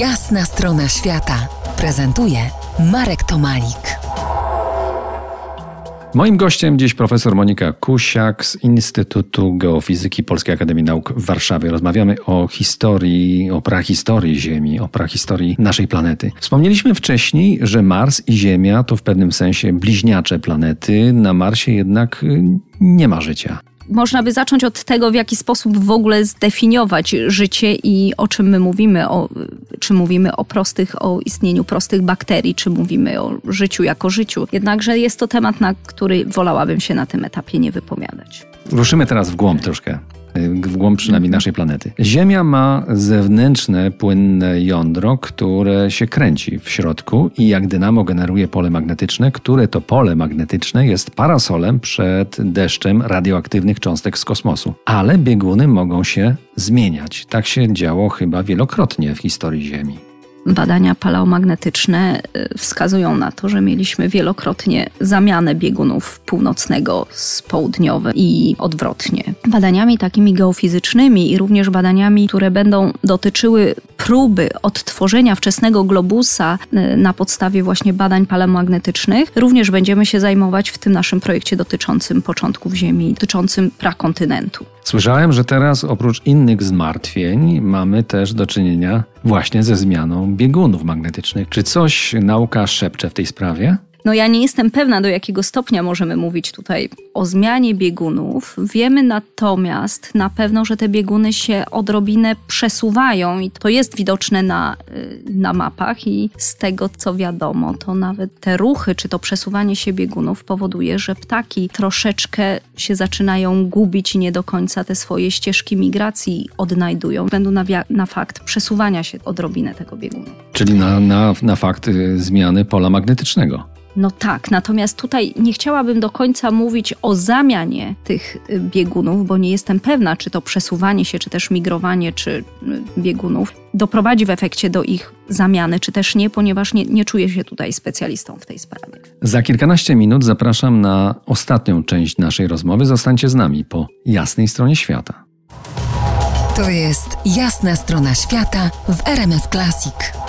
Jasna strona świata prezentuje Marek Tomalik. Moim gościem dziś profesor Monika Kusiak z Instytutu Geofizyki Polskiej Akademii Nauk w Warszawie. Rozmawiamy o historii, o prahistorii Ziemi, o prahistorii naszej planety. Wspomnieliśmy wcześniej, że Mars i Ziemia to w pewnym sensie bliźniacze planety. Na Marsie jednak y, nie ma życia można by zacząć od tego, w jaki sposób w ogóle zdefiniować życie i o czym my mówimy. O, czy mówimy o prostych, o istnieniu prostych bakterii, czy mówimy o życiu jako życiu. Jednakże jest to temat, na który wolałabym się na tym etapie nie wypowiadać. Ruszymy teraz w głąb troszkę w głąb przynajmniej naszej planety. Ziemia ma zewnętrzne, płynne jądro, które się kręci w środku i jak dynamo generuje pole magnetyczne, które to pole magnetyczne jest parasolem przed deszczem radioaktywnych cząstek z kosmosu. Ale bieguny mogą się zmieniać. Tak się działo chyba wielokrotnie w historii Ziemi badania paleomagnetyczne y, wskazują na to, że mieliśmy wielokrotnie zamianę biegunów północnego z południowym i odwrotnie. Badaniami takimi geofizycznymi i również badaniami, które będą dotyczyły próby odtworzenia wczesnego globusa y, na podstawie właśnie badań paleomagnetycznych, również będziemy się zajmować w tym naszym projekcie dotyczącym początków Ziemi, dotyczącym prakontynentu. Słyszałem, że teraz oprócz innych zmartwień mamy też do czynienia właśnie ze zmianą biegunów magnetycznych. Czy coś nauka szepcze w tej sprawie? No ja nie jestem pewna, do jakiego stopnia możemy mówić tutaj o zmianie biegunów. Wiemy natomiast na pewno, że te bieguny się odrobinę przesuwają i to jest widoczne na, y, na mapach i z tego co wiadomo, to nawet te ruchy czy to przesuwanie się biegunów powoduje, że ptaki troszeczkę się zaczynają gubić i nie do końca te swoje ścieżki migracji odnajdują, względu na, na fakt przesuwania się odrobinę tego biegunu. Czyli na, na, na fakt y, zmiany pola magnetycznego. No tak, natomiast tutaj nie chciałabym do końca mówić o zamianie tych y, biegunów, bo nie jestem pewna, czy to przesuwanie się, czy też migrowanie, czy y, biegunów doprowadzi w efekcie do ich zamiany, czy też nie, ponieważ nie, nie czuję się tutaj specjalistą w tej sprawie. Za kilkanaście minut zapraszam na ostatnią część naszej rozmowy. Zostańcie z nami po jasnej stronie świata. To jest jasna strona świata w RMS Classic.